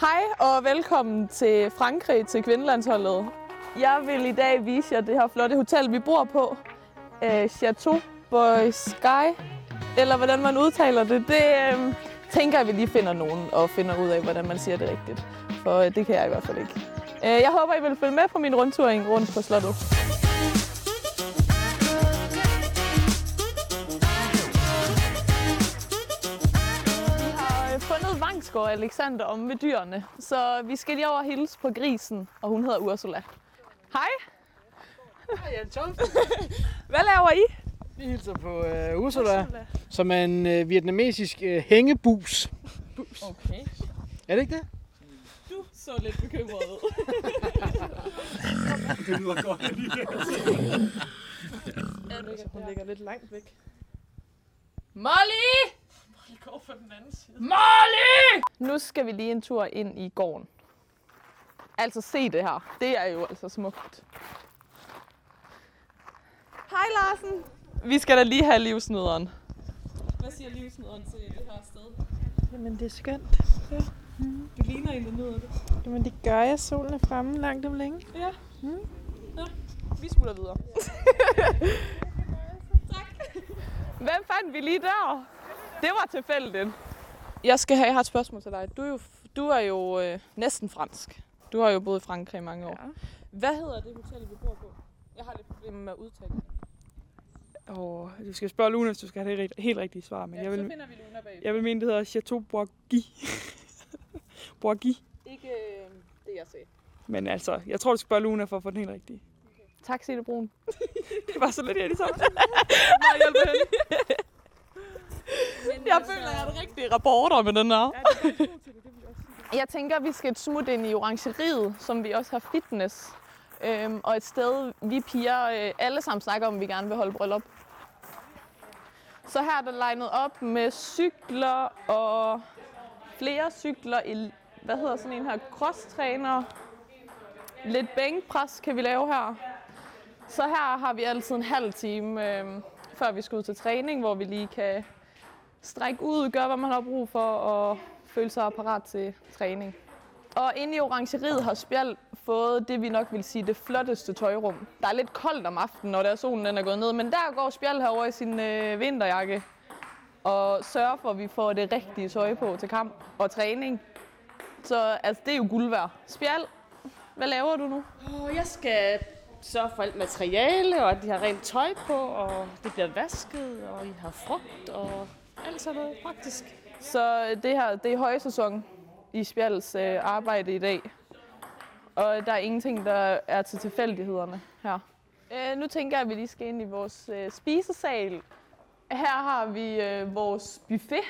Hej og velkommen til Frankrig til kvindelandsholdet. Jeg vil i dag vise jer det her flotte hotel, vi bor på. Øh, Chateau Boy Sky, eller hvordan man udtaler det. Det øh, tænker jeg, vi lige finder nogen og finder ud af, hvordan man siger det rigtigt. For øh, det kan jeg i hvert fald ikke. Øh, jeg håber, I vil følge med på min rundtur rundt på slottet. Fundet Vangsgaard Alexander om ved dyrene, så vi skal lige over og hilse på grisen, og hun hedder Ursula. Hej, Hej, Jan hvad laver I? Vi hilser på uh, Ursula, som er en uh, vietnamesisk uh, hængebus. Okay. Er det ikke det? Du så lidt bekymret ud. Det lyder godt. Hun ligger lidt langt væk. Molly! Molly går for den anden side. Molly! Nu skal vi lige en tur ind i gården. Altså se det her. Det er jo altså smukt. Hej Larsen. Vi skal da lige have livsnøderen. Hvad siger livsnøderen til det her sted? Jamen, det er skønt. Du ligner en, der nyder det. Jamen, det gør jeg. Solen er fremme langt om længe. Ja. Mm. ja. Vi smutter videre. tak. Hvem fandt vi lige der? Det var tilfældigt. Jeg skal have, jeg har et spørgsmål til dig. Du er jo, du er jo øh, næsten fransk. Du har jo boet i Frankrig i mange år. Ja. Hvad hedder det hotel, vi bor på? Jeg har lidt problemer med at udtale det. Og du skal spørge Luna, hvis du skal have det helt rigtige svar. Men Ja, jeg, så vil, finder vi Luna bag. jeg vil mene, det hedder Chateau Bourguy. Bourguy. Ikke øh, det, jeg sagde. Men altså, jeg tror, du skal spørge Luna for at få den helt rigtige. Tak, Signe Brun. Det var så lidt i det samme. Nej, hjælp hende. Jeg føler, jeg er en rigtig reporter med den her. Jeg tænker, vi skal et smut ind i orangeriet, som vi også har fitness. Øhm, og et sted, vi piger øh, alle sammen snakker om, at vi gerne vil holde bryllup. Så her er der legnet op med cykler og flere cykler i, hvad hedder sådan en her, crosstræner. Lidt bænkpres kan vi lave her. Så her har vi altid en halv time, øh, før vi skal ud til træning, hvor vi lige kan strække ud, gøre hvad man har brug for og føle sig parat til træning. Og inde i orangeriet har Spjald fået det, vi nok vil sige, det flotteste tøjrum. Der er lidt koldt om aftenen, når der er solen den er gået ned, men der går Spjald herover i sin øh, vinterjakke og sørger for, at vi får det rigtige tøj på til kamp og træning. Så altså, det er jo guld værd. Spjald, hvad laver du nu? Oh, jeg skal sørge for alt materiale, og at de har rent tøj på, og det bliver vasket, og I har frugt, og alt sådan noget praktisk. Så øh, det her, det er højsæson i Spjalds øh, arbejde i dag. Og øh, der er ingenting, der er til tilfældighederne her. Øh, nu tænker jeg, at vi lige skal ind i vores øh, spisesal. Her har vi øh, vores buffet,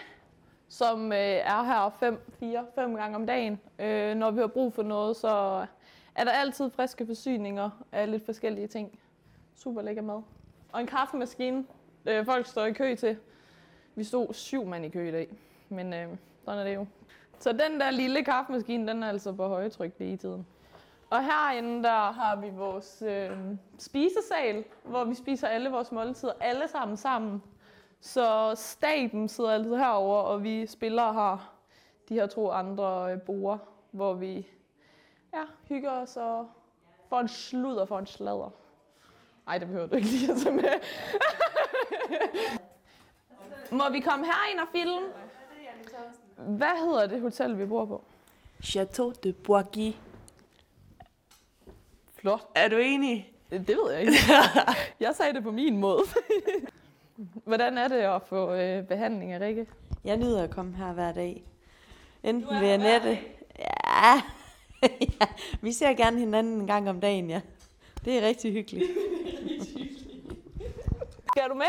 som øh, er her 5, 4, 5 gange om dagen. Øh, når vi har brug for noget, så er der altid friske forsyninger af lidt forskellige ting. Super lækker mad. Og en kaffemaskine, øh, folk står i kø til. Vi stod syv mand i kø i dag, men øh, sådan er det jo. Så den der lille kaffemaskine, den er altså på højtryk lige i tiden. Og herinde der har vi vores øh, spisesal, hvor vi spiser alle vores måltider, alle sammen sammen. Så staben sidder altid herover, og vi spillere har de her to andre øh, borer, hvor vi ja, hygger os og får en sludder for får en sladder. Ej, det behøver du ikke lige at tage med. Må vi komme herind og filme? Hvad hedder det hotel, vi bor på? Chateau de Bourguy. Flot. Er du enig? Det ved jeg ikke. Jeg sagde det på min måde. Hvordan er det at få øh, behandling af Rikke? Jeg nyder at komme her hver dag. Enten ved Annette. Ja. ja. Vi ser gerne hinanden en gang om dagen, ja. Det er rigtig hyggeligt. Skal du med?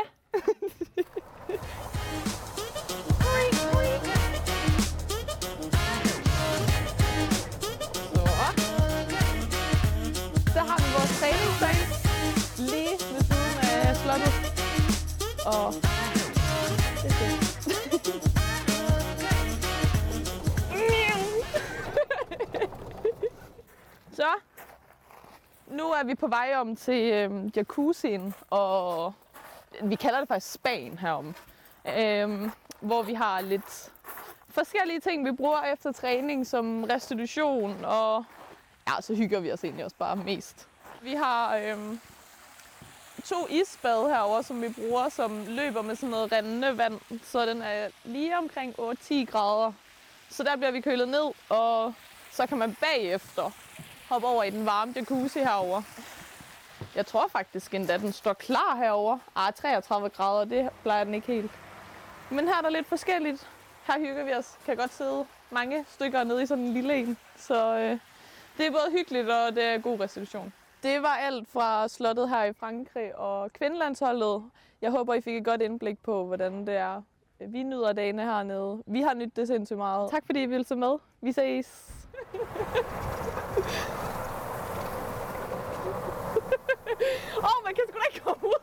Vores lige ved siden af slottet. Og det er fedt. Så, nu er vi på vej om til øhm, jacuzzien, og vi kalder det faktisk Span herom, øhm, hvor vi har lidt forskellige ting, vi bruger efter træning, som restitution, og ja, så hygger vi os egentlig også bare mest. Vi har øhm, to isbad herover, som vi bruger, som løber med sådan noget rendende vand, så den er lige omkring 8-10 grader. Så der bliver vi kølet ned, og så kan man bagefter hoppe over i den varme jacuzzi herover. Jeg tror faktisk endda, at den står klar herover. Ah, 33 grader, det plejer den ikke helt. Men her er der lidt forskelligt. Her hygger vi os. Kan godt sidde mange stykker nede i sådan en lille en. Så øh, det er både hyggeligt og det er god restitution. Det var alt fra slottet her i Frankrig og kvindelandsholdet. Jeg håber, I fik et godt indblik på, hvordan det er. Øh, vi nyder dagene hernede. Vi har nydt det sindssygt meget. Tak fordi I ville se med. Vi ses. Åh, oh, man kan sgu da ikke komme ud.